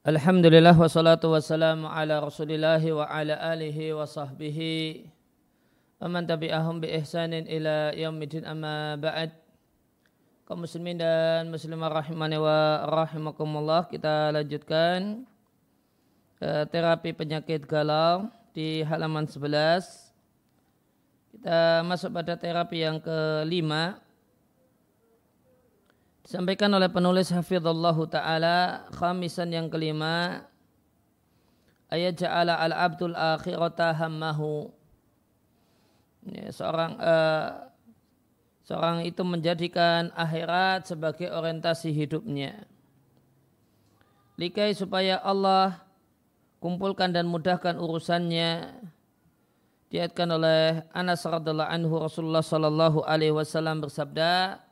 Alhamdulillah wassalatu wassalamu ala rasulillah wa ala alihi wa sahbihi wa man tabi'ahum bi ihsanin ila yaumidin amma ba'd. Kaum muslimin dan muslimah rahimani wa rahimakumullah kita lanjutkan uh, terapi penyakit galau di halaman 11 kita masuk pada terapi yang kelima Disampaikan oleh penulis Hafizallahu Ta'ala Khamisan yang kelima Ayat ja'ala al-abdul akhirata hammahu. Ya, Seorang uh, Seorang itu menjadikan akhirat sebagai orientasi hidupnya. Likai supaya Allah kumpulkan dan mudahkan urusannya. Diatkan oleh Anas radhiallahu anhu Rasulullah sallallahu alaihi wasallam bersabda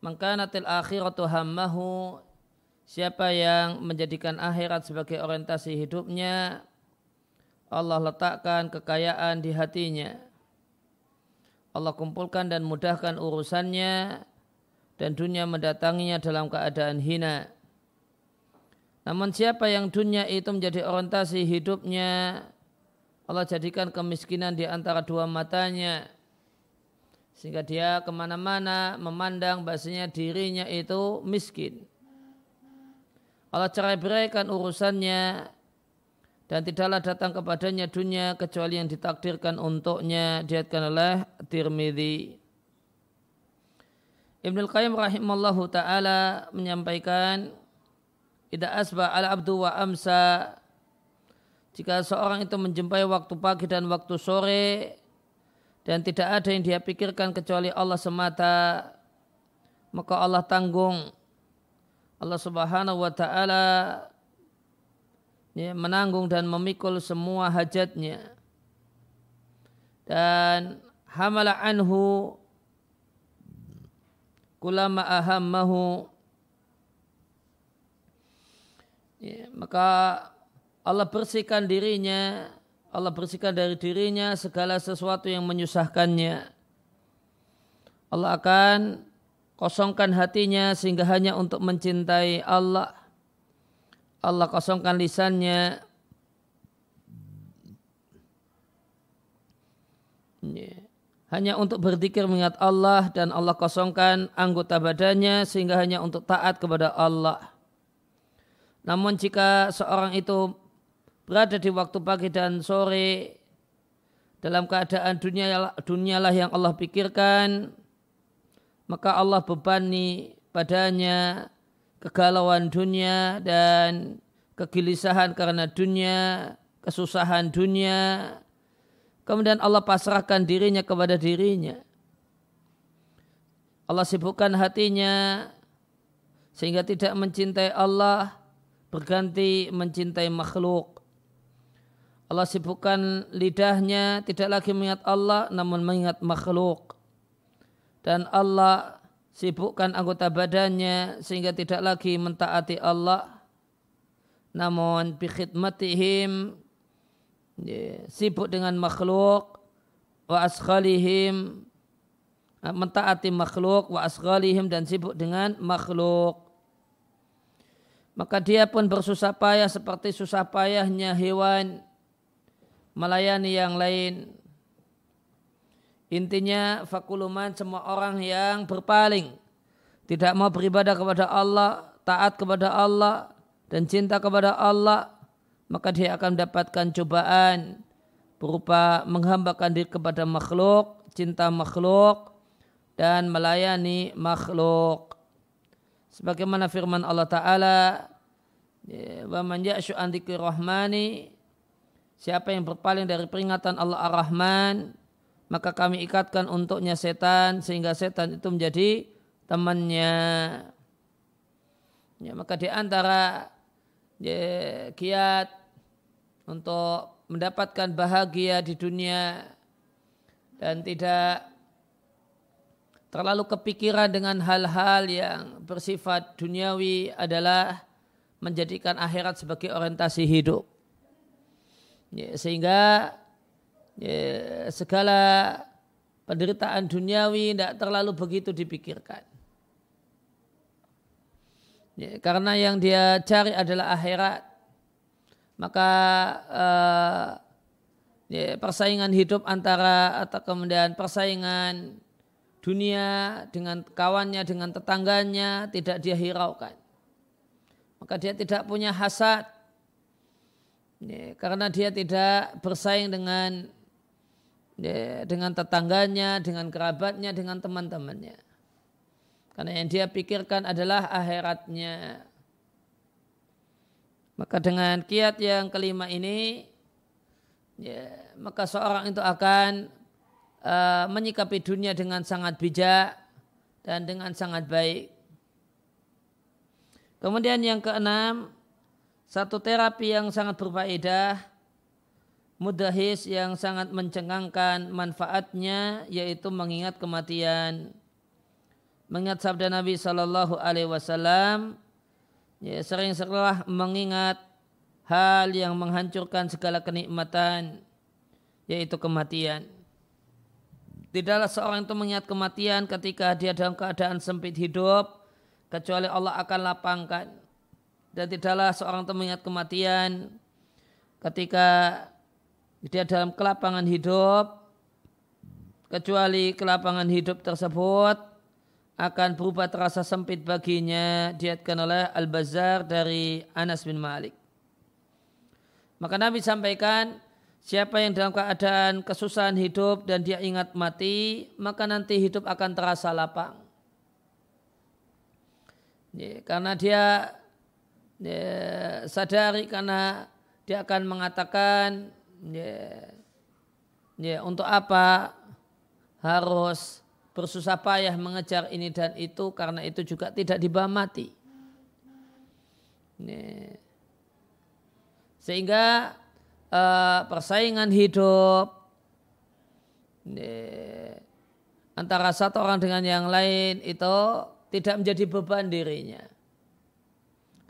Mengkanatil akhiratu hammahu Siapa yang menjadikan akhirat sebagai orientasi hidupnya Allah letakkan kekayaan di hatinya Allah kumpulkan dan mudahkan urusannya dan dunia mendatanginya dalam keadaan hina. Namun siapa yang dunia itu menjadi orientasi hidupnya, Allah jadikan kemiskinan di antara dua matanya sehingga dia ke mana-mana memandang bahasanya dirinya itu miskin. Allah cerai beraikan urusannya dan tidaklah datang kepadanya dunia kecuali yang ditakdirkan untuknya diatkan oleh Tirmidzi. Ibnul Qayyim rahimallahu taala menyampaikan Ida asba al abdu wa amsa jika seorang itu menjumpai waktu pagi dan waktu sore dan tidak ada yang dia pikirkan kecuali Allah semata. Maka Allah tanggung. Allah subhanahu wa ta'ala ya, menanggung dan memikul semua hajatnya. Dan hamala anhu kulama ahammahu. Ya, maka Allah bersihkan dirinya Allah bersihkan dari dirinya segala sesuatu yang menyusahkannya. Allah akan kosongkan hatinya sehingga hanya untuk mencintai Allah. Allah kosongkan lisannya. Hanya untuk berzikir mengingat Allah dan Allah kosongkan anggota badannya sehingga hanya untuk taat kepada Allah. Namun jika seorang itu berada di waktu pagi dan sore. Dalam keadaan dunia dunialah yang Allah pikirkan. Maka Allah bebani padanya kegalauan dunia dan kegelisahan karena dunia kesusahan dunia. Kemudian Allah pasrahkan dirinya kepada dirinya. Allah sibukkan hatinya sehingga tidak mencintai Allah berganti mencintai makhluk Allah sibukkan lidahnya tidak lagi mengingat Allah namun mengingat makhluk. Dan Allah sibukkan anggota badannya sehingga tidak lagi mentaati Allah namun bikhidmatihim ya, sibuk dengan makhluk wa askhalihim mentaati makhluk wa asghalihim dan sibuk dengan makhluk maka dia pun bersusah payah seperti susah payahnya hewan melayani yang lain. Intinya fakuluman semua orang yang berpaling. Tidak mau beribadah kepada Allah, taat kepada Allah, dan cinta kepada Allah. Maka dia akan mendapatkan cobaan berupa menghambakan diri kepada makhluk, cinta makhluk, dan melayani makhluk. Sebagaimana firman Allah Ta'ala, wa man ya'shu an rahmani Siapa yang berpaling dari peringatan Allah Ar-Rahman, maka kami ikatkan untuknya setan sehingga setan itu menjadi temannya. Ya, maka di antara ya, kiat untuk mendapatkan bahagia di dunia dan tidak terlalu kepikiran dengan hal-hal yang bersifat duniawi adalah menjadikan akhirat sebagai orientasi hidup. Ya, sehingga ya, segala penderitaan duniawi tidak terlalu begitu dipikirkan. Ya, karena yang dia cari adalah akhirat. maka uh, ya, persaingan hidup antara atau kemudian persaingan dunia dengan kawannya dengan tetangganya tidak dia hiraukan maka dia tidak punya hasad ya, karena dia tidak bersaing dengan ya, dengan tetangganya dengan kerabatnya dengan teman-temannya karena yang dia pikirkan adalah akhiratnya maka dengan kiat yang kelima ini ya, maka seorang itu akan uh, menyikapi dunia dengan sangat bijak dan dengan sangat baik. Kemudian yang keenam, satu terapi yang sangat berfaedah, mudahis yang sangat mencengangkan manfaatnya yaitu mengingat kematian. Mengingat sabda Nabi Shallallahu Alaihi Wasallam, ya, sering-seringlah mengingat hal yang menghancurkan segala kenikmatan yaitu kematian. Tidaklah seorang itu mengingat kematian ketika dia dalam keadaan sempit hidup kecuali Allah akan lapangkan. Dan tidaklah seorang itu mengingat kematian ketika dia dalam kelapangan hidup kecuali kelapangan hidup tersebut akan berubah terasa sempit baginya diatkan oleh Al-Bazar dari Anas bin Malik. Maka Nabi sampaikan, siapa yang dalam keadaan kesusahan hidup dan dia ingat mati, maka nanti hidup akan terasa lapang. Ya, karena dia, dia sadari karena dia akan mengatakan ya, ya, untuk apa harus bersusah payah mengejar ini dan itu karena itu juga tidak dibawa mati. Ya. Sehingga uh, persaingan hidup uh, antara satu orang dengan yang lain itu tidak menjadi beban dirinya.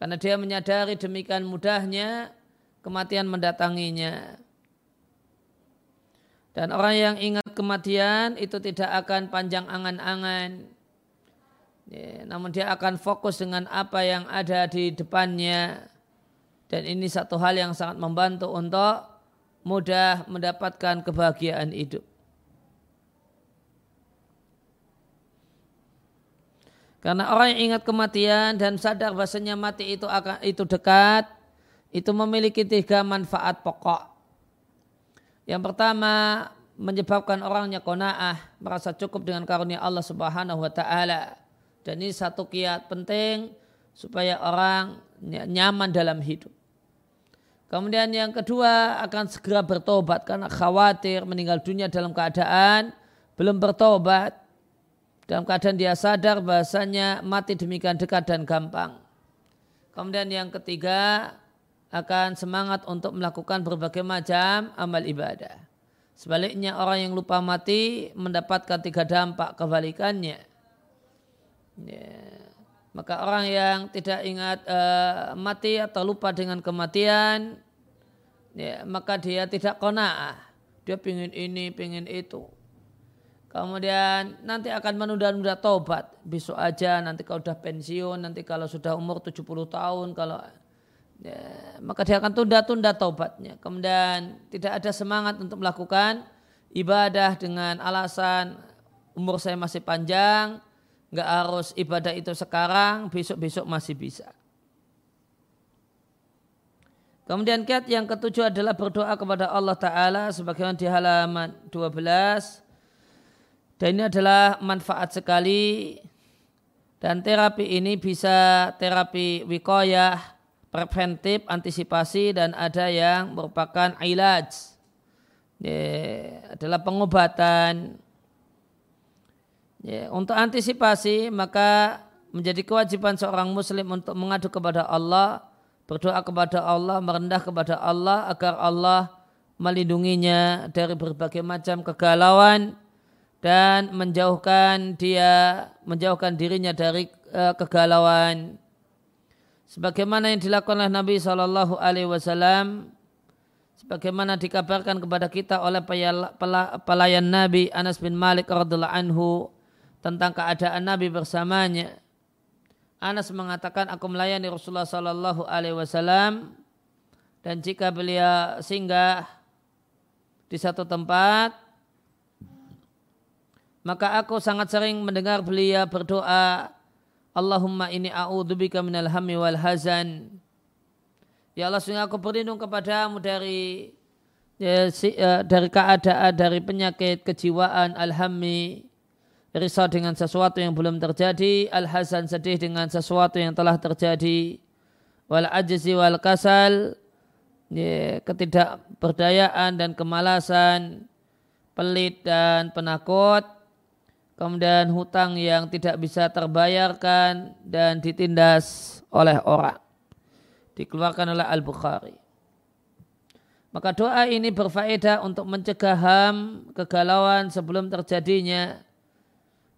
Karena dia menyadari demikian mudahnya kematian mendatanginya. Dan orang yang ingat kematian itu tidak akan panjang angan-angan. Ya, namun dia akan fokus dengan apa yang ada di depannya dan ini satu hal yang sangat membantu untuk mudah mendapatkan kebahagiaan hidup. Karena orang yang ingat kematian dan sadar bahasanya mati itu akan itu dekat, itu memiliki tiga manfaat pokok. Yang pertama menyebabkan orangnya kona'ah, merasa cukup dengan karunia Allah Subhanahu wa taala. Dan ini satu kiat penting supaya orang nyaman dalam hidup. Kemudian yang kedua akan segera bertobat karena khawatir meninggal dunia dalam keadaan belum bertobat. Dalam keadaan dia sadar bahasanya mati demikian dekat dan gampang. Kemudian yang ketiga akan semangat untuk melakukan berbagai macam amal ibadah. Sebaliknya orang yang lupa mati mendapatkan tiga dampak kebalikannya. Ya. Maka orang yang tidak ingat uh, mati atau lupa dengan kematian, ya, maka dia tidak kona'ah. Dia pingin ini, pingin itu. Kemudian nanti akan menunda-nunda tobat. Besok aja, nanti kalau sudah pensiun, nanti kalau sudah umur 70 tahun, kalau ya, maka dia akan tunda-tunda tobatnya. Kemudian tidak ada semangat untuk melakukan ibadah dengan alasan umur saya masih panjang, nggak harus ibadah itu sekarang, besok-besok masih bisa. Kemudian kiat yang ketujuh adalah berdoa kepada Allah Ta'ala sebagaimana di halaman 12. Dan ini adalah manfaat sekali. Dan terapi ini bisa terapi wikoyah, preventif, antisipasi, dan ada yang merupakan ilaj. Ya, adalah pengobatan Ya, untuk antisipasi maka menjadi kewajiban seorang muslim untuk mengadu kepada Allah, berdoa kepada Allah, merendah kepada Allah agar Allah melindunginya dari berbagai macam kegalauan dan menjauhkan dia menjauhkan dirinya dari uh, kegalauan sebagaimana yang dilakukan oleh Nabi Shallallahu Alaihi Wasallam sebagaimana dikabarkan kepada kita oleh pelayan Nabi Anas bin Malik radhiallahu anhu tentang keadaan Nabi bersamanya. Anas mengatakan aku melayani Rasulullah Sallallahu Alaihi Wasallam Dan jika beliau singgah di satu tempat, maka aku sangat sering mendengar beliau berdoa, Allahumma ini a'udzubika minal hammi wal hazan. Ya Allah, sehingga aku berlindung kepadamu dari ya, si, uh, dari keadaan, dari penyakit kejiwaan, alhammi, risau dengan sesuatu yang belum terjadi, al-hazan sedih dengan sesuatu yang telah terjadi, wal ajzi wal kasal, ya, ketidakberdayaan dan kemalasan, pelit dan penakut, kemudian hutang yang tidak bisa terbayarkan dan ditindas oleh orang. Dikeluarkan oleh Al-Bukhari. Maka doa ini berfaedah untuk mencegah ham, kegalauan sebelum terjadinya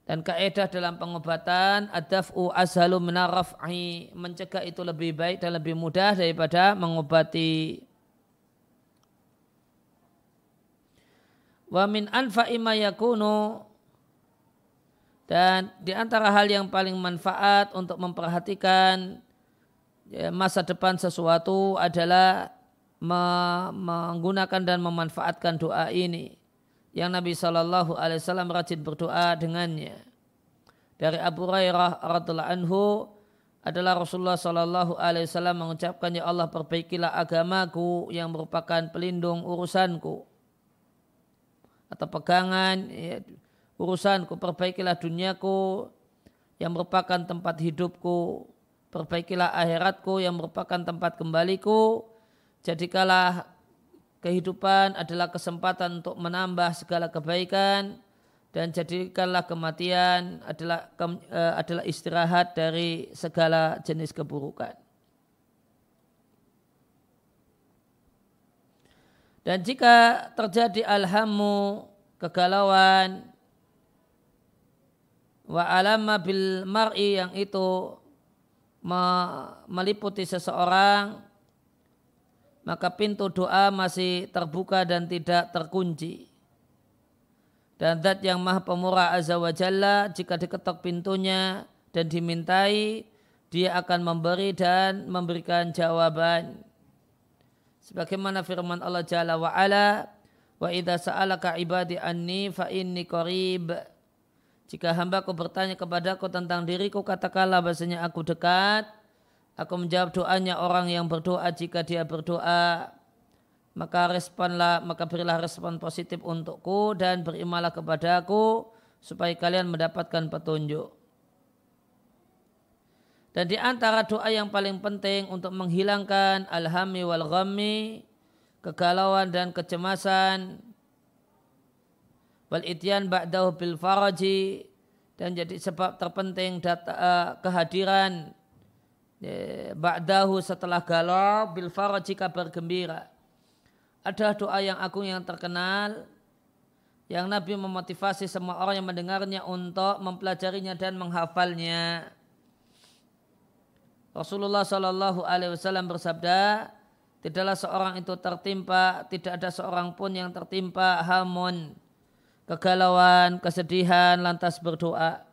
dan kaidah dalam pengobatan adaf'u ashalu minarraf'i mencegah itu lebih baik dan lebih mudah daripada mengobati. Wa min anfa'i ma dan di antara hal yang paling manfaat untuk memperhatikan ya, masa depan sesuatu adalah menggunakan dan memanfaatkan doa ini yang Nabi Shallallahu Alaihi Wasallam rajin berdoa dengannya. Dari Abu Hurairah radhiallahu anhu adalah Rasulullah Shallallahu Alaihi Wasallam mengucapkan ya Allah perbaikilah agamaku yang merupakan pelindung urusanku atau pegangan ya, urusanku perbaikilah duniaku yang merupakan tempat hidupku. Perbaikilah akhiratku yang merupakan tempat kembaliku. Jadikalah kehidupan adalah kesempatan untuk menambah segala kebaikan. Dan jadikanlah kematian adalah uh, adalah istirahat dari segala jenis keburukan. Dan jika terjadi alhamu, kegalauan, wa alama bil mar'i yang itu meliputi seseorang, maka pintu doa masih terbuka dan tidak terkunci. Dan zat yang maha pemurah azza wa jalla jika diketok pintunya dan dimintai, dia akan memberi dan memberikan jawaban. Sebagaimana firman Allah Jalla wa ala, wa idza sa'alaka ibadi anni fa inni qarib. Jika hambaku bertanya kepadaku tentang diriku, katakanlah bahasanya aku dekat Aku menjawab doanya orang yang berdoa jika dia berdoa maka responlah maka berilah respon positif untukku dan berimalah kepadaku supaya kalian mendapatkan petunjuk. Dan di antara doa yang paling penting untuk menghilangkan alhami wal ghammi, kegalauan dan kecemasan, wal ityan ba'dahu bil faraji, dan jadi sebab terpenting data, uh, kehadiran ba'dahu setelah galau bil faraj kabar gembira. Ada doa yang agung yang terkenal yang Nabi memotivasi semua orang yang mendengarnya untuk mempelajarinya dan menghafalnya. Rasulullah Shallallahu Alaihi Wasallam bersabda, tidaklah seorang itu tertimpa, tidak ada seorang pun yang tertimpa hamun, kegalauan, kesedihan, lantas berdoa.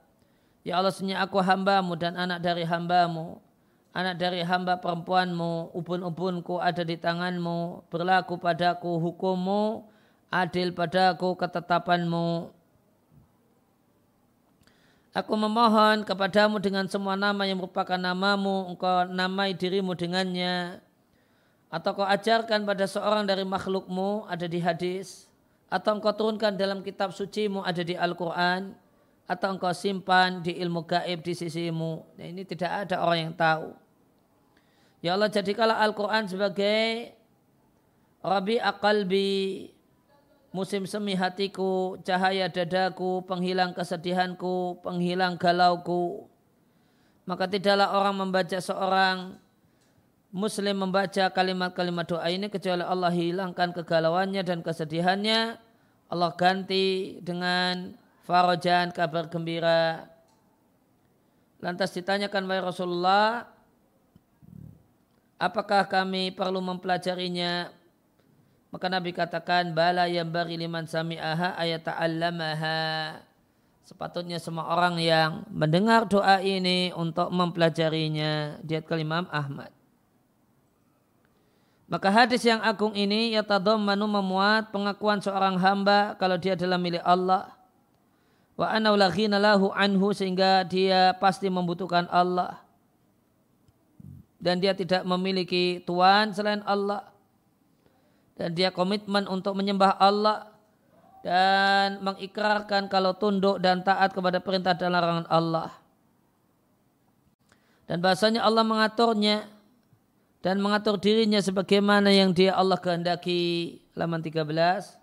Ya Allah, senyap aku hambamu dan anak dari hambamu anak dari hamba perempuanmu, ubun-ubunku ada di tanganmu, berlaku padaku hukummu, adil padaku ketetapanmu. Aku memohon kepadamu dengan semua nama yang merupakan namamu, engkau namai dirimu dengannya. Atau kau ajarkan pada seorang dari makhlukmu, ada di hadis. Atau engkau turunkan dalam kitab sucimu, ada di Al-Quran. Atau engkau simpan di ilmu gaib di sisimu. Nah, ini tidak ada orang yang tahu. Ya Allah jadikanlah Al-Quran sebagai Rabi akalbi musim semi hatiku, cahaya dadaku, penghilang kesedihanku, penghilang galauku. Maka tidaklah orang membaca seorang Muslim membaca kalimat-kalimat doa ini kecuali Allah hilangkan kegalauannya dan kesedihannya. Allah ganti dengan farajan kabar gembira. Lantas ditanyakan oleh Rasulullah, apakah kami perlu mempelajarinya? Maka Nabi katakan, bala yang bari liman sami'aha ayat ta'allamaha. Sepatutnya semua orang yang mendengar doa ini untuk mempelajarinya. Diat kelimam Ahmad. Maka hadis yang agung ini ya manu memuat pengakuan seorang hamba kalau dia adalah milik Allah. Wa lahu anhu sehingga dia pasti membutuhkan Allah. Dan dia tidak memiliki tuan selain Allah. Dan dia komitmen untuk menyembah Allah dan mengikrarkan kalau tunduk dan taat kepada perintah dan larangan Allah. Dan bahasanya Allah mengaturnya dan mengatur dirinya sebagaimana yang dia Allah kehendaki. Halaman 13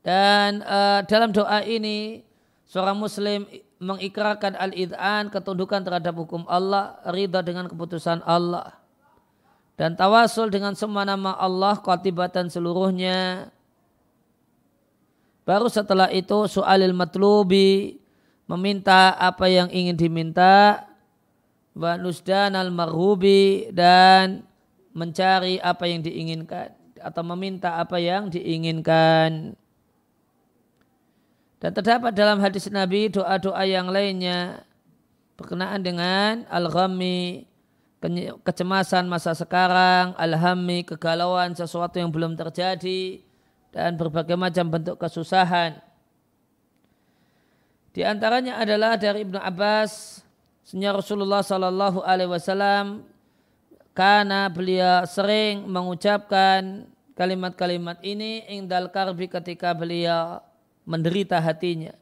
dan uh, dalam doa ini seorang muslim mengikrarkan al-id'an ketundukan terhadap hukum Allah ridha dengan keputusan Allah dan tawasul dengan semua nama Allah kotibatan seluruhnya Baru setelah itu soalil matlubi meminta apa yang ingin diminta wa nusdan al marhubi dan mencari apa yang diinginkan atau meminta apa yang diinginkan. Dan terdapat dalam hadis Nabi doa-doa yang lainnya berkenaan dengan al-ghammi, kecemasan masa sekarang, al-hammi, kegalauan sesuatu yang belum terjadi, dan berbagai macam bentuk kesusahan. Di antaranya adalah dari Ibnu Abbas, Senya Rasulullah Sallallahu Alaihi Wasallam, karena beliau sering mengucapkan kalimat-kalimat ini ingdal karbi ketika beliau menderita hatinya.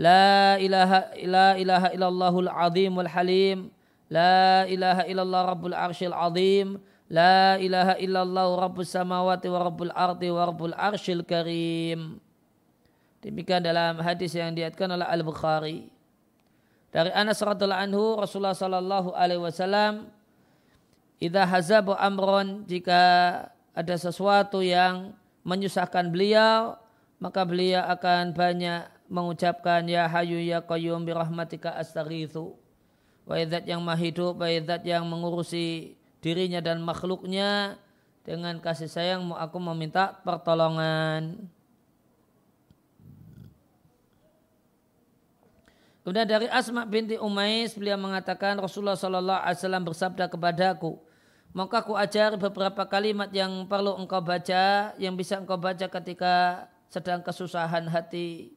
La ilaha illa ilaha illallahul azimul halim. La ilaha illallah rabbul arshil azim. La ilaha illallah rabbus samawati wa rabbul ardi wa rabbul arshil karim. Demikian dalam hadis yang diatkan oleh Al-Bukhari. Dari Anas radhiallahu anhu Rasulullah sallallahu alaihi wasallam idza hazabu amron jika ada sesuatu yang menyusahkan beliau maka beliau akan banyak mengucapkan ya hayu ya qayyum bi rahmatika astaghitsu wa yang mahidup wa yang mengurusi dirinya dan makhluknya. Dengan kasih sayangmu aku meminta pertolongan. Kemudian dari Asma binti Umais beliau mengatakan Rasulullah Shallallahu Alaihi Wasallam bersabda kepadaku, maka aku ajar beberapa kalimat yang perlu engkau baca, yang bisa engkau baca ketika sedang kesusahan hati?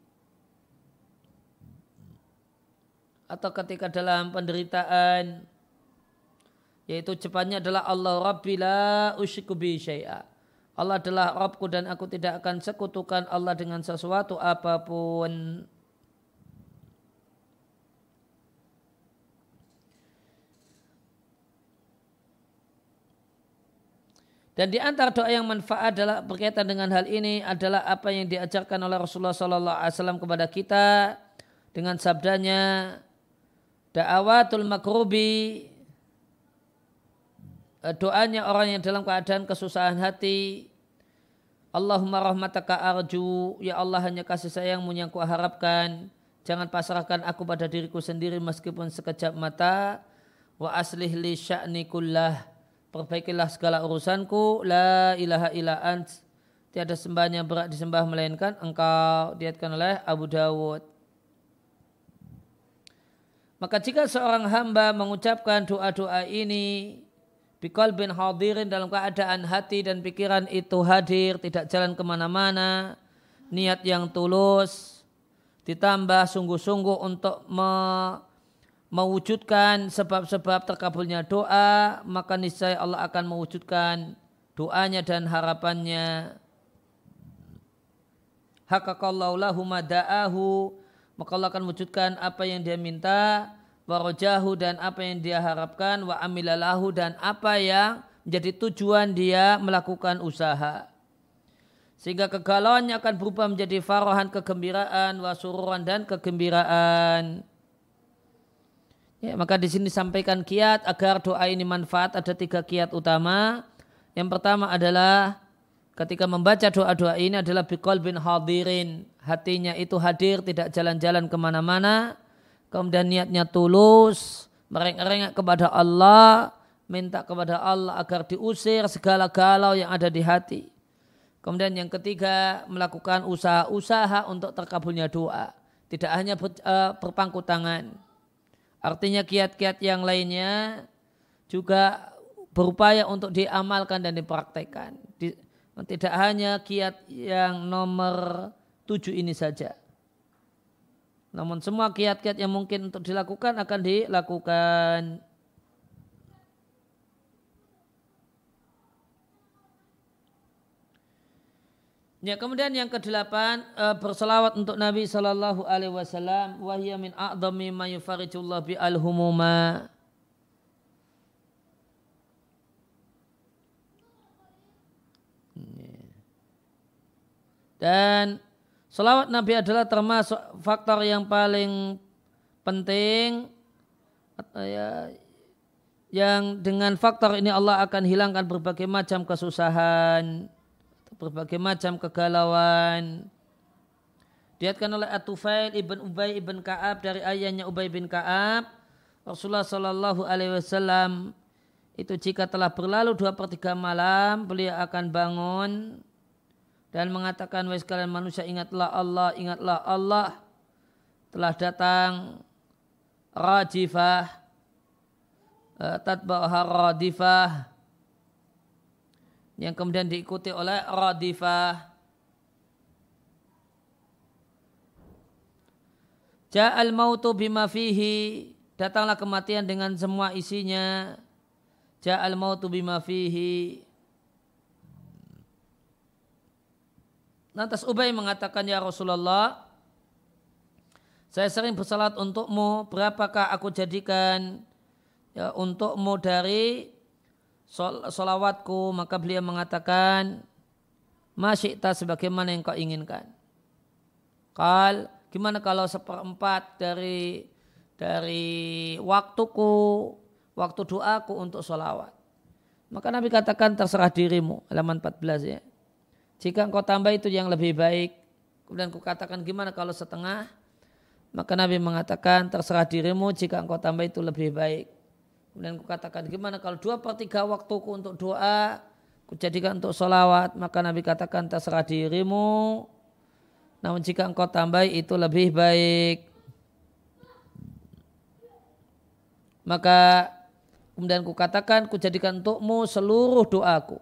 Atau ketika dalam penderitaan yaitu cepatnya adalah Allah Rabbi la usyiku bi. Allah adalah Rabbku dan aku tidak akan sekutukan Allah dengan sesuatu apa pun. Dan di antara doa yang manfaat adalah berkaitan dengan hal ini adalah apa yang diajarkan oleh Rasulullah Sallallahu Alaihi Wasallam kepada kita dengan sabdanya da'awatul makrubi doanya orang yang dalam keadaan kesusahan hati. Allahumma rahmataka arju. Ya Allah hanya kasih sayangmu yang ku harapkan jangan pasrahkan aku pada diriku sendiri meskipun sekejap mata. Wa aslih li sya'ni kullah. Perbaikilah segala urusanku. La ilaha illa ant. Tiada sembah yang berat disembah melainkan engkau. Diatkan oleh Abu Dawud. Maka jika seorang hamba mengucapkan doa-doa ini Bikol bin hadirin dalam keadaan hati dan pikiran itu hadir, tidak jalan ke mana-mana, niat yang tulus, ditambah sungguh-sungguh untuk me, mewujudkan sebab-sebab terkabulnya doa, maka niscaya Allah akan mewujudkan doanya dan harapannya. Hakakallahu lahu mada'ahu, maka Allah akan wujudkan apa yang dia minta, warojahu dan apa yang dia harapkan wa amilalahu dan apa yang menjadi tujuan dia melakukan usaha. Sehingga kegalauannya akan berubah menjadi farohan kegembiraan wasururan dan kegembiraan. Ya, maka di sini sampaikan kiat agar doa ini manfaat. Ada tiga kiat utama. Yang pertama adalah ketika membaca doa-doa ini adalah bikol bin hadirin. Hatinya itu hadir tidak jalan-jalan ke mana-mana kemudian niatnya tulus, merengek-rengek kepada Allah, minta kepada Allah agar diusir segala galau yang ada di hati. Kemudian yang ketiga, melakukan usaha-usaha untuk terkabulnya doa. Tidak hanya ber, uh, berpangku tangan. Artinya kiat-kiat yang lainnya juga berupaya untuk diamalkan dan dipraktekkan. Di, tidak hanya kiat yang nomor tujuh ini saja. Namun semua kiat-kiat yang mungkin untuk dilakukan akan dilakukan. Ya, kemudian yang kedelapan uh, berselawat untuk Nabi Shallallahu Alaihi Wasallam. Wahya min a'dami ma yufarijullah bi al humuma. Dan selawat Nabi adalah termasuk faktor yang paling penting ya, yang dengan faktor ini Allah akan hilangkan berbagai macam kesusahan, berbagai macam kegalauan. Diatkan oleh Atufail ibn Ubay ibn Kaab dari ayahnya Ubay bin Kaab. Rasulullah Shallallahu Alaihi Wasallam itu jika telah berlalu dua per tiga malam beliau akan bangun dan mengatakan wahai sekalian manusia ingatlah Allah ingatlah Allah telah datang rajifah eh, tatba'ha radifah yang kemudian diikuti oleh radifah. Ja'al mautu bima fihi. Datanglah kematian dengan semua isinya. Ja'al mautu bima fihi. Lantas Ubay mengatakan, Ya Rasulullah, saya sering bersalat untukmu, berapakah aku jadikan ya, untukmu dari sol solawatku maka beliau mengatakan masyikta sebagaimana yang kau inginkan. Kal gimana kalau seperempat dari dari waktuku waktu doaku untuk solawat. Maka Nabi katakan terserah dirimu halaman 14 ya. Jika engkau tambah itu yang lebih baik. Kemudian ku katakan gimana kalau setengah. Maka Nabi mengatakan terserah dirimu jika engkau tambah itu lebih baik. Kemudian kukatakan gimana kalau dua per tiga waktuku untuk doa, kujadikan untuk sholawat, maka Nabi katakan terserah dirimu. Namun jika engkau tambah itu lebih baik. Maka kemudian kukatakan kujadikan untukmu seluruh doaku.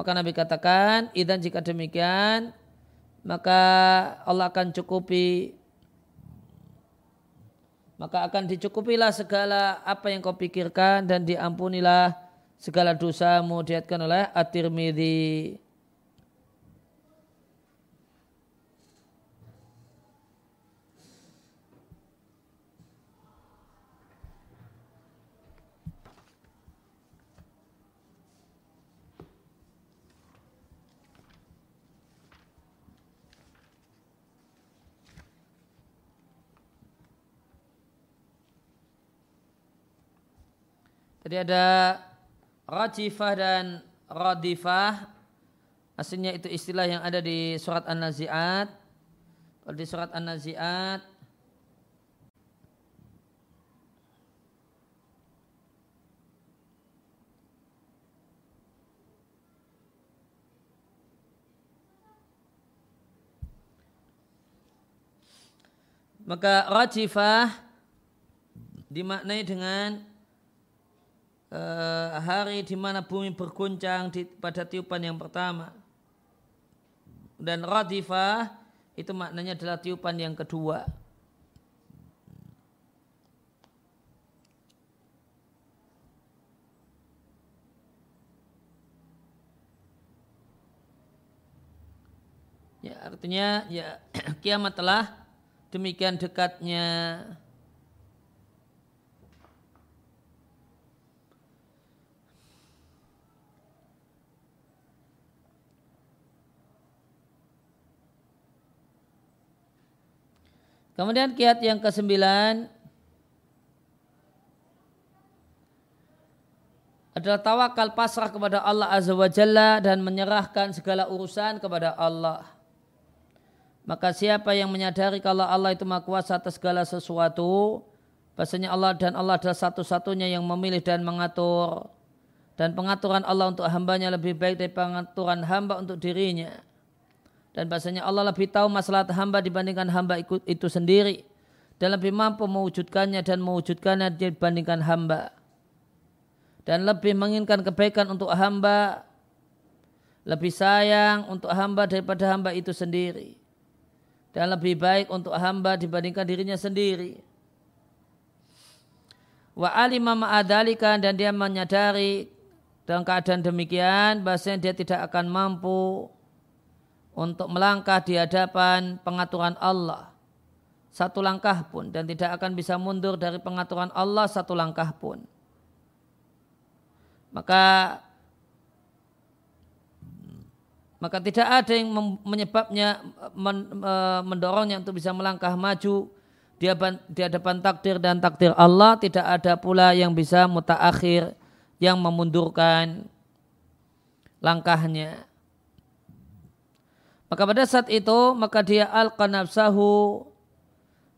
Maka Nabi katakan, idan jika demikian, maka Allah akan cukupi maka akan dicukupilah segala apa yang kau pikirkan dan diampunilah segala dosamu diatkan oleh At-Tirmidzi. Jadi ada rajifah dan radifah. Aslinya itu istilah yang ada di surat An-Nazi'at. Kalau di surat An-Nazi'at Maka rajifah dimaknai dengan uh, hari di mana bumi berguncang di, pada tiupan yang pertama. Dan radifah itu maknanya adalah tiupan yang kedua. Ya, artinya ya kiamat telah demikian dekatnya Kemudian kiat yang kesembilan adalah tawakal pasrah kepada Allah Azza wa Jalla dan menyerahkan segala urusan kepada Allah. Maka siapa yang menyadari kalau Allah itu maha kuasa atas segala sesuatu, bahasanya Allah dan Allah adalah satu-satunya yang memilih dan mengatur. Dan pengaturan Allah untuk hambanya lebih baik dari pengaturan hamba untuk dirinya. Dan bahasanya Allah lebih tahu masalah hamba dibandingkan hamba itu sendiri. Dan lebih mampu mewujudkannya dan mewujudkannya dibandingkan hamba. Dan lebih menginginkan kebaikan untuk hamba. Lebih sayang untuk hamba daripada hamba itu sendiri. Dan lebih baik untuk hamba dibandingkan dirinya sendiri. Wa alima ma'adalika dan dia menyadari dalam keadaan demikian bahasanya dia tidak akan mampu untuk melangkah di hadapan pengaturan Allah satu langkah pun dan tidak akan bisa mundur dari pengaturan Allah satu langkah pun. Maka maka tidak ada yang menyebabnya mendorongnya untuk bisa melangkah maju di hadapan takdir dan takdir Allah tidak ada pula yang bisa mutaakhir yang memundurkan langkahnya. Maka pada saat itu maka dia alqa nafsahu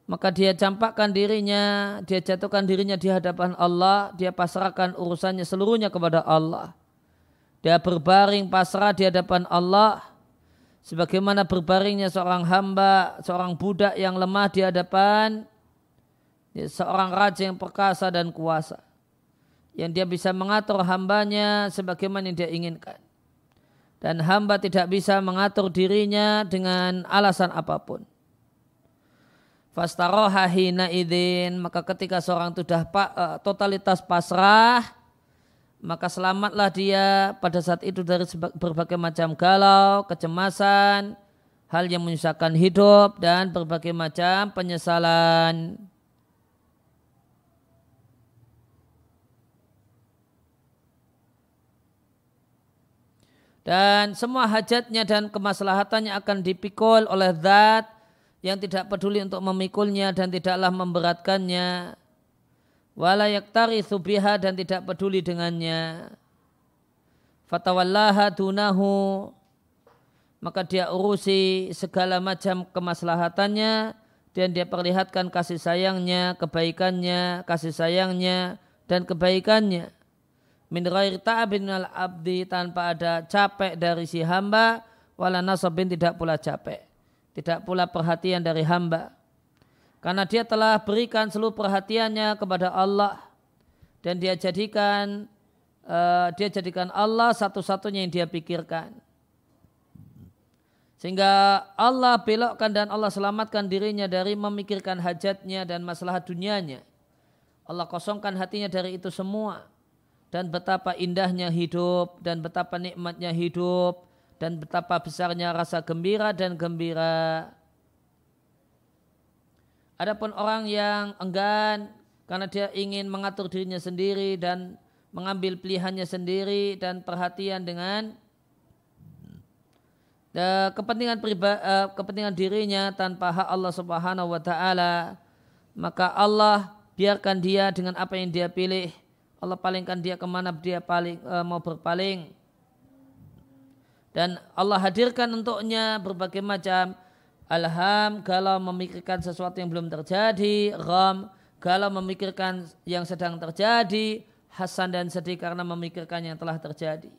maka dia campakkan dirinya, dia jatuhkan dirinya di hadapan Allah, dia pasrahkan urusannya seluruhnya kepada Allah. Dia berbaring pasrah di hadapan Allah sebagaimana berbaringnya seorang hamba, seorang budak yang lemah di hadapan ya, seorang raja yang perkasa dan kuasa. Yang dia bisa mengatur hambanya sebagaimana yang dia inginkan dan hamba tidak bisa mengatur dirinya dengan alasan apa pun. Fastaroha hina idin maka ketika seorang sudah uh, totalitas pasrah maka selamatlah dia pada saat itu dari berbagai macam galau, kecemasan, hal yang menyusahkan hidup dan berbagai macam penyesalan. Dan semua hajatnya dan kemaslahatannya akan dipikul oleh zat yang tidak peduli untuk memikulnya dan tidaklah memberatkannya. Wala yaktari subiha dan tidak peduli dengannya. Fatawallaha dunahu. Maka dia urusi segala macam kemaslahatannya. Dan dia perlihatkan kasih sayangnya, kebaikannya, kasih sayangnya dan kebaikannya min ghairi ta'abin al abdi tanpa ada capek dari si hamba wala nasabin tidak pula capek. Tidak pula perhatian dari hamba. Karena dia telah berikan seluruh perhatiannya kepada Allah. Dan dia jadikan uh, dia jadikan Allah satu-satunya yang dia pikirkan. Sehingga Allah belokkan dan Allah selamatkan dirinya dari memikirkan hajatnya dan masalah dunianya. Allah kosongkan hatinya dari itu semua dan betapa indahnya hidup dan betapa nikmatnya hidup dan betapa besarnya rasa gembira dan gembira. Adapun orang yang enggan karena dia ingin mengatur dirinya sendiri dan mengambil pilihannya sendiri dan perhatian dengan uh, kepentingan priba, uh, kepentingan dirinya tanpa hak Allah Subhanahu wa taala maka Allah biarkan dia dengan apa yang dia pilih Allah palingkan dia ke mana dia paling e, mau berpaling. Dan Allah hadirkan untuknya berbagai macam alham kalau memikirkan sesuatu yang belum terjadi ram kalau memikirkan yang sedang terjadi hasan dan sedih karena memikirkan yang telah terjadi.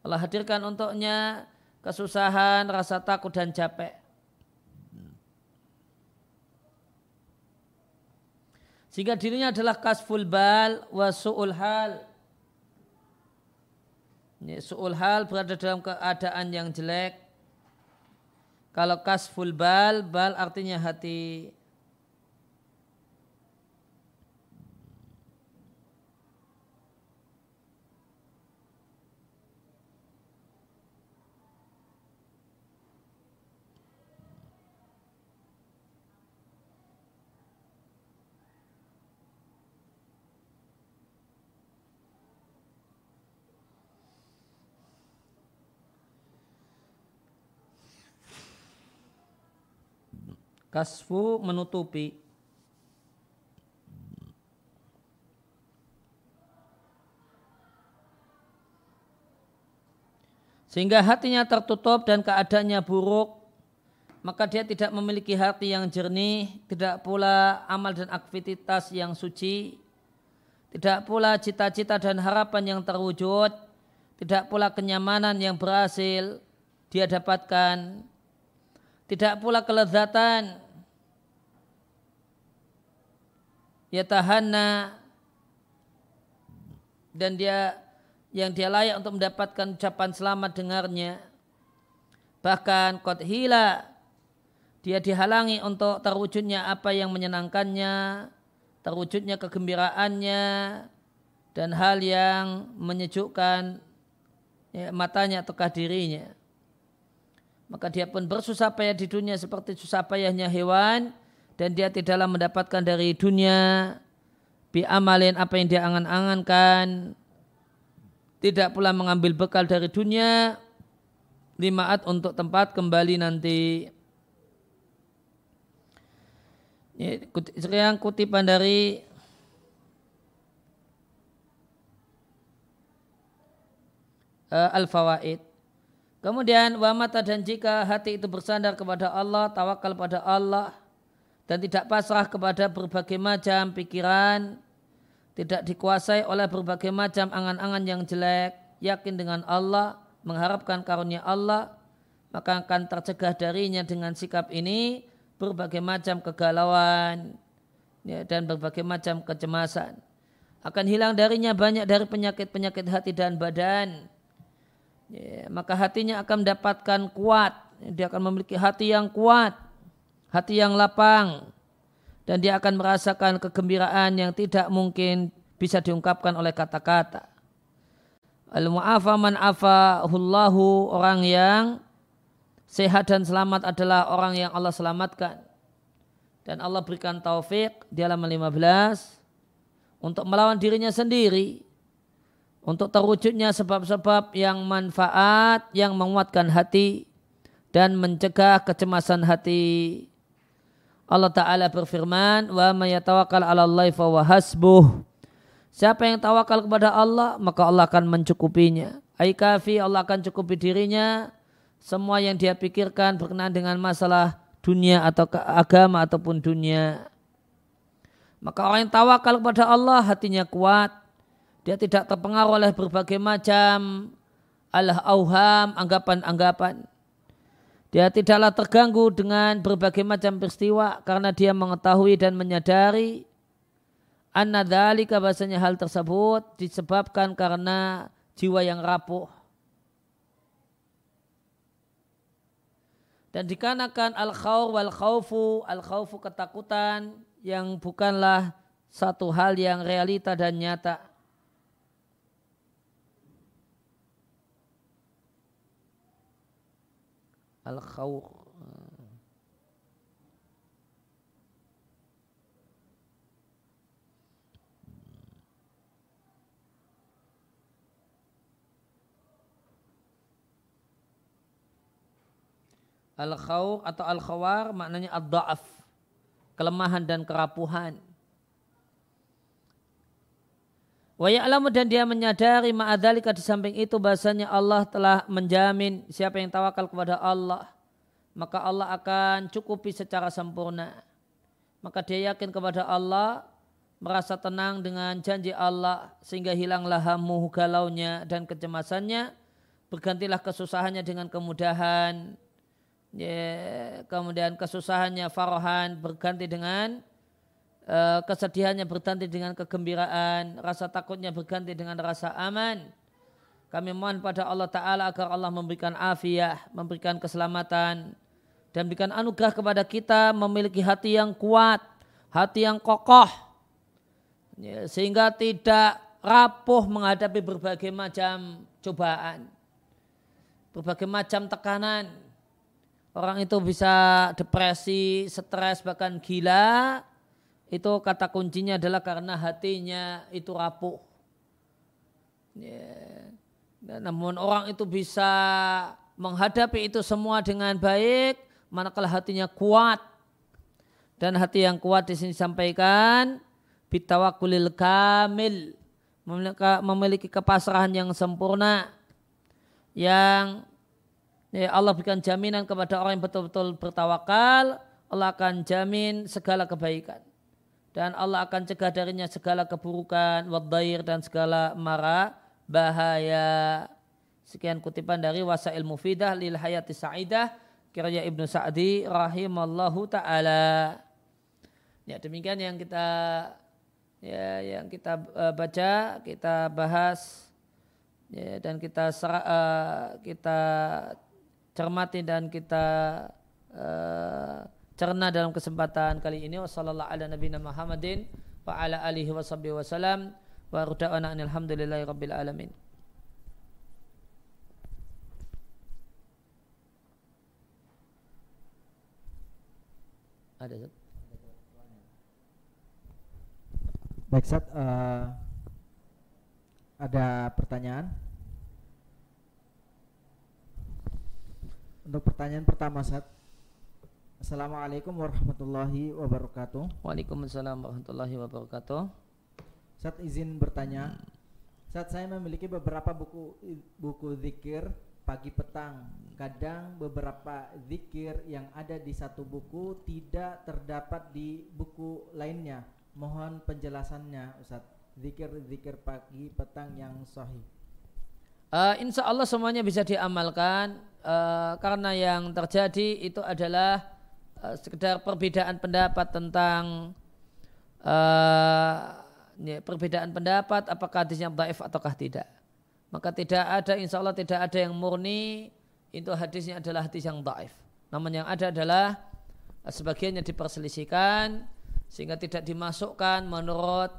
Allah hadirkan untuknya kesusahan rasa takut dan capek Sehingga dirinya adalah kasful bal wa su'ul hal. Ini su'ul hal berada dalam keadaan yang jelek. Kalau kasful bal, bal artinya hati. Kasfu menutupi. Sehingga hatinya tertutup dan keadaannya buruk, maka dia tidak memiliki hati yang jernih, tidak pula amal dan aktivitas yang suci, tidak pula cita-cita dan harapan yang terwujud, tidak pula kenyamanan yang berhasil dia dapatkan tidak pula kelezatan yatahanna dan dia yang dia layak untuk mendapatkan ucapan selamat dengarnya. Bahkan kot hila dia dihalangi untuk terwujudnya apa yang menyenangkannya terwujudnya kegembiraannya dan hal yang menyejukkan ya, matanya atau dirinya. Maka dia pun bersusah payah di dunia seperti susah payahnya hewan dan dia tidaklah mendapatkan dari dunia. Bi amalin apa yang dia angan-angankan. Tidak pula mengambil bekal dari dunia. Limaat untuk tempat kembali nanti. Yang kutipan dari uh, Al-Fawaid. Kemudian wa mata dan jika hati itu bersandar kepada Allah, tawakal pada Allah, dan tidak pasrah kepada berbagai macam pikiran, tidak dikuasai oleh berbagai macam angan-angan yang jelek, yakin dengan Allah, mengharapkan karunia Allah, maka akan tercegah darinya dengan sikap ini berbagai macam kegalauan ya, dan berbagai macam kecemasan. Akan hilang darinya banyak dari penyakit-penyakit hati dan badan. Ya, maka hatinya akan mendapatkan kuat. Dia akan memiliki hati yang kuat hati yang lapang dan dia akan merasakan kegembiraan yang tidak mungkin bisa diungkapkan oleh kata-kata. Al-mu'afa man afahullahu orang yang sehat dan selamat adalah orang yang Allah selamatkan. Dan Allah berikan taufik di halaman 15 untuk melawan dirinya sendiri. Untuk terwujudnya sebab-sebab yang manfaat, yang menguatkan hati dan mencegah kecemasan hati. Allah Ta'ala berfirman, Wa mayatawakal ala Allah fa hasbuh. Siapa yang tawakal kepada Allah, maka Allah akan mencukupinya. Aikafi Allah akan cukupi dirinya. Semua yang dia pikirkan berkenaan dengan masalah dunia atau agama ataupun dunia. Maka orang yang tawakal kepada Allah hatinya kuat. Dia tidak terpengaruh oleh berbagai macam al-auham, anggapan-anggapan. Dia tidaklah terganggu dengan berbagai macam peristiwa karena dia mengetahui dan menyadari anna dzalika bahasanya hal tersebut disebabkan karena jiwa yang rapuh. Dan dikarenakan al-khawr wal khawfu, al-khawfu ketakutan yang bukanlah satu hal yang realita dan nyata. Al-khawq Al-khawq atau al-khawar maknanya ad-da'af. Kelemahan dan kerapuhan. Wa dan dia menyadari ma'adhalika di samping itu bahasanya Allah telah menjamin siapa yang tawakal kepada Allah maka Allah akan cukupi secara sempurna. Maka dia yakin kepada Allah merasa tenang dengan janji Allah sehingga hilanglah hamu galaunya dan kecemasannya bergantilah kesusahannya dengan kemudahan ya, kemudian kesusahannya farohan berganti dengan kesedihannya berganti dengan kegembiraan, rasa takutnya berganti dengan rasa aman. Kami mohon pada Allah Ta'ala agar Allah memberikan afiah, memberikan keselamatan, dan berikan anugerah kepada kita memiliki hati yang kuat, hati yang kokoh, ya, sehingga tidak rapuh menghadapi berbagai macam cobaan, berbagai macam tekanan. Orang itu bisa depresi, stres, bahkan gila, itu kata kuncinya adalah karena hatinya itu rapuh. Ya. namun orang itu bisa menghadapi itu semua dengan baik, manakala hatinya kuat. Dan hati yang kuat di sini disampaikan bitawakulil kamil, memiliki kepasrahan yang sempurna, yang ya Allah berikan jaminan kepada orang yang betul-betul bertawakal, Allah akan jamin segala kebaikan dan Allah akan cegah darinya segala keburukan, wadair dan segala mara bahaya. Sekian kutipan dari Wasail Mufidah lil Hayati Sa'idah kiranya Ibnu Sa'di rahimallahu taala. Ya demikian yang kita ya yang kita uh, baca, kita bahas ya, dan kita uh, kita cermati dan kita uh, cerna dalam kesempatan kali ini wasallallahu ala nabiyina Muhammadin wa ala alihi wasallam wa ruda'ana alhamdulillahi rabbil alamin ada Baik, Sat, uh, ada pertanyaan? Untuk pertanyaan pertama, Sat. Assalamualaikum warahmatullahi wabarakatuh. Waalaikumsalam warahmatullahi wabarakatuh. Sat izin bertanya. Saat saya memiliki beberapa buku buku zikir pagi petang. Kadang beberapa zikir yang ada di satu buku tidak terdapat di buku lainnya Mohon penjelasannya Ustaz. Zikir-zikir pagi petang yang sahih. Uh, insya Allah semuanya bisa diamalkan uh, karena yang terjadi itu adalah uh, sekedar perbedaan pendapat tentang uh, perbedaan pendapat apakah hadisnya daif ataukah tidak. Maka tidak ada insya Allah tidak ada yang murni itu hadisnya adalah hadis yang daif. Namun yang ada adalah sebagiannya diperselisihkan sehingga tidak dimasukkan menurut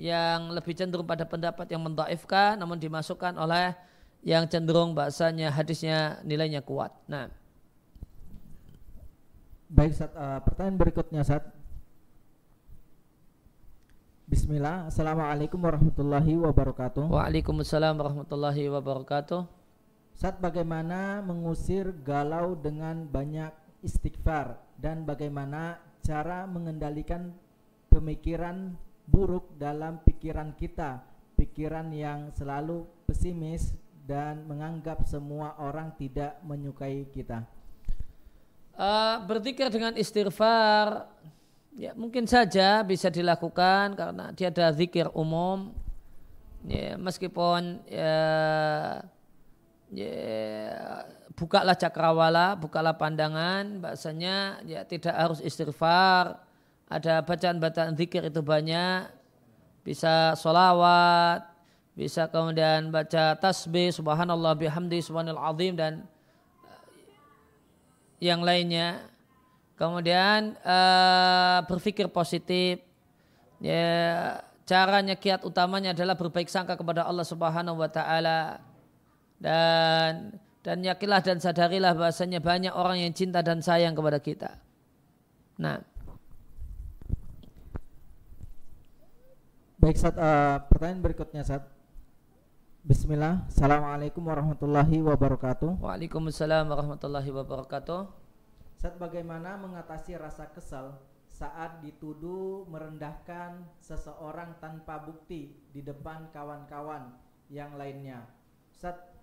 yang lebih cenderung pada pendapat yang mendaifkan namun dimasukkan oleh yang cenderung bahasanya hadisnya nilainya kuat. Nah. Baik, Sat, uh, pertanyaan berikutnya, Sat. Bismillah, Assalamualaikum warahmatullahi wabarakatuh. Waalaikumsalam warahmatullahi wabarakatuh. Saat bagaimana mengusir galau dengan banyak istighfar dan bagaimana cara mengendalikan pemikiran buruk dalam pikiran kita, pikiran yang selalu pesimis dan menganggap semua orang tidak menyukai kita. Uh, berzikir dengan istighfar ya mungkin saja bisa dilakukan karena dia ada zikir umum. Ya meskipun ya, ya bukalah cakrawala, bukalah pandangan, bahasanya ya tidak harus istighfar, ada bacaan-bacaan zikir itu banyak, bisa solawat, bisa kemudian baca tasbih, subhanallah bihamdi, subhanallah azim dan eh, yang lainnya. Kemudian uh, berpikir positif, ya caranya kiat utamanya adalah berbaik sangka kepada Allah Subhanahu wa taala dan dan yakinlah dan sadarilah bahasanya banyak orang yang cinta dan sayang kepada kita. Nah. Baik, saat uh, eh, pertanyaan berikutnya saat Bismillah. Assalamualaikum warahmatullahi wabarakatuh. Waalaikumsalam warahmatullahi wabarakatuh. Saat bagaimana mengatasi rasa kesal saat dituduh merendahkan seseorang tanpa bukti di depan kawan-kawan yang lainnya. Saat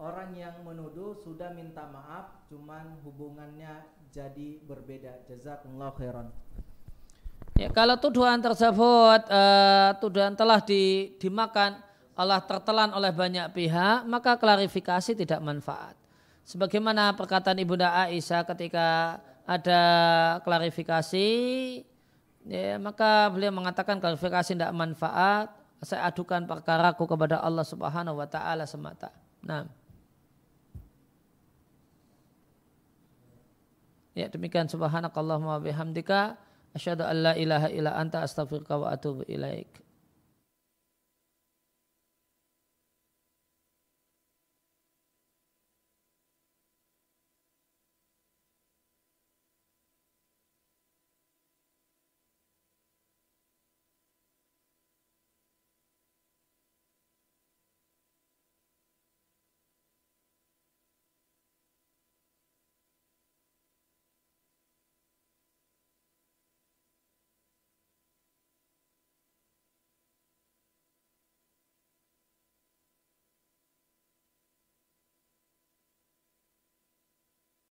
orang yang menuduh sudah minta maaf cuman hubungannya jadi berbeda jazakumullah khairan ya kalau tuduhan tersebut uh, tuduhan telah di, dimakan Allah tertelan oleh banyak pihak maka klarifikasi tidak manfaat sebagaimana perkataan ibunda Aisyah ketika ada klarifikasi ya, maka beliau mengatakan klarifikasi tidak manfaat saya adukan perkaraku kepada Allah Subhanahu wa taala semata. Nah. Ya demikian subhanakallahumma bihamdika asyhadu an la ilaha illa anta astaghfiruka wa atubu ilaik.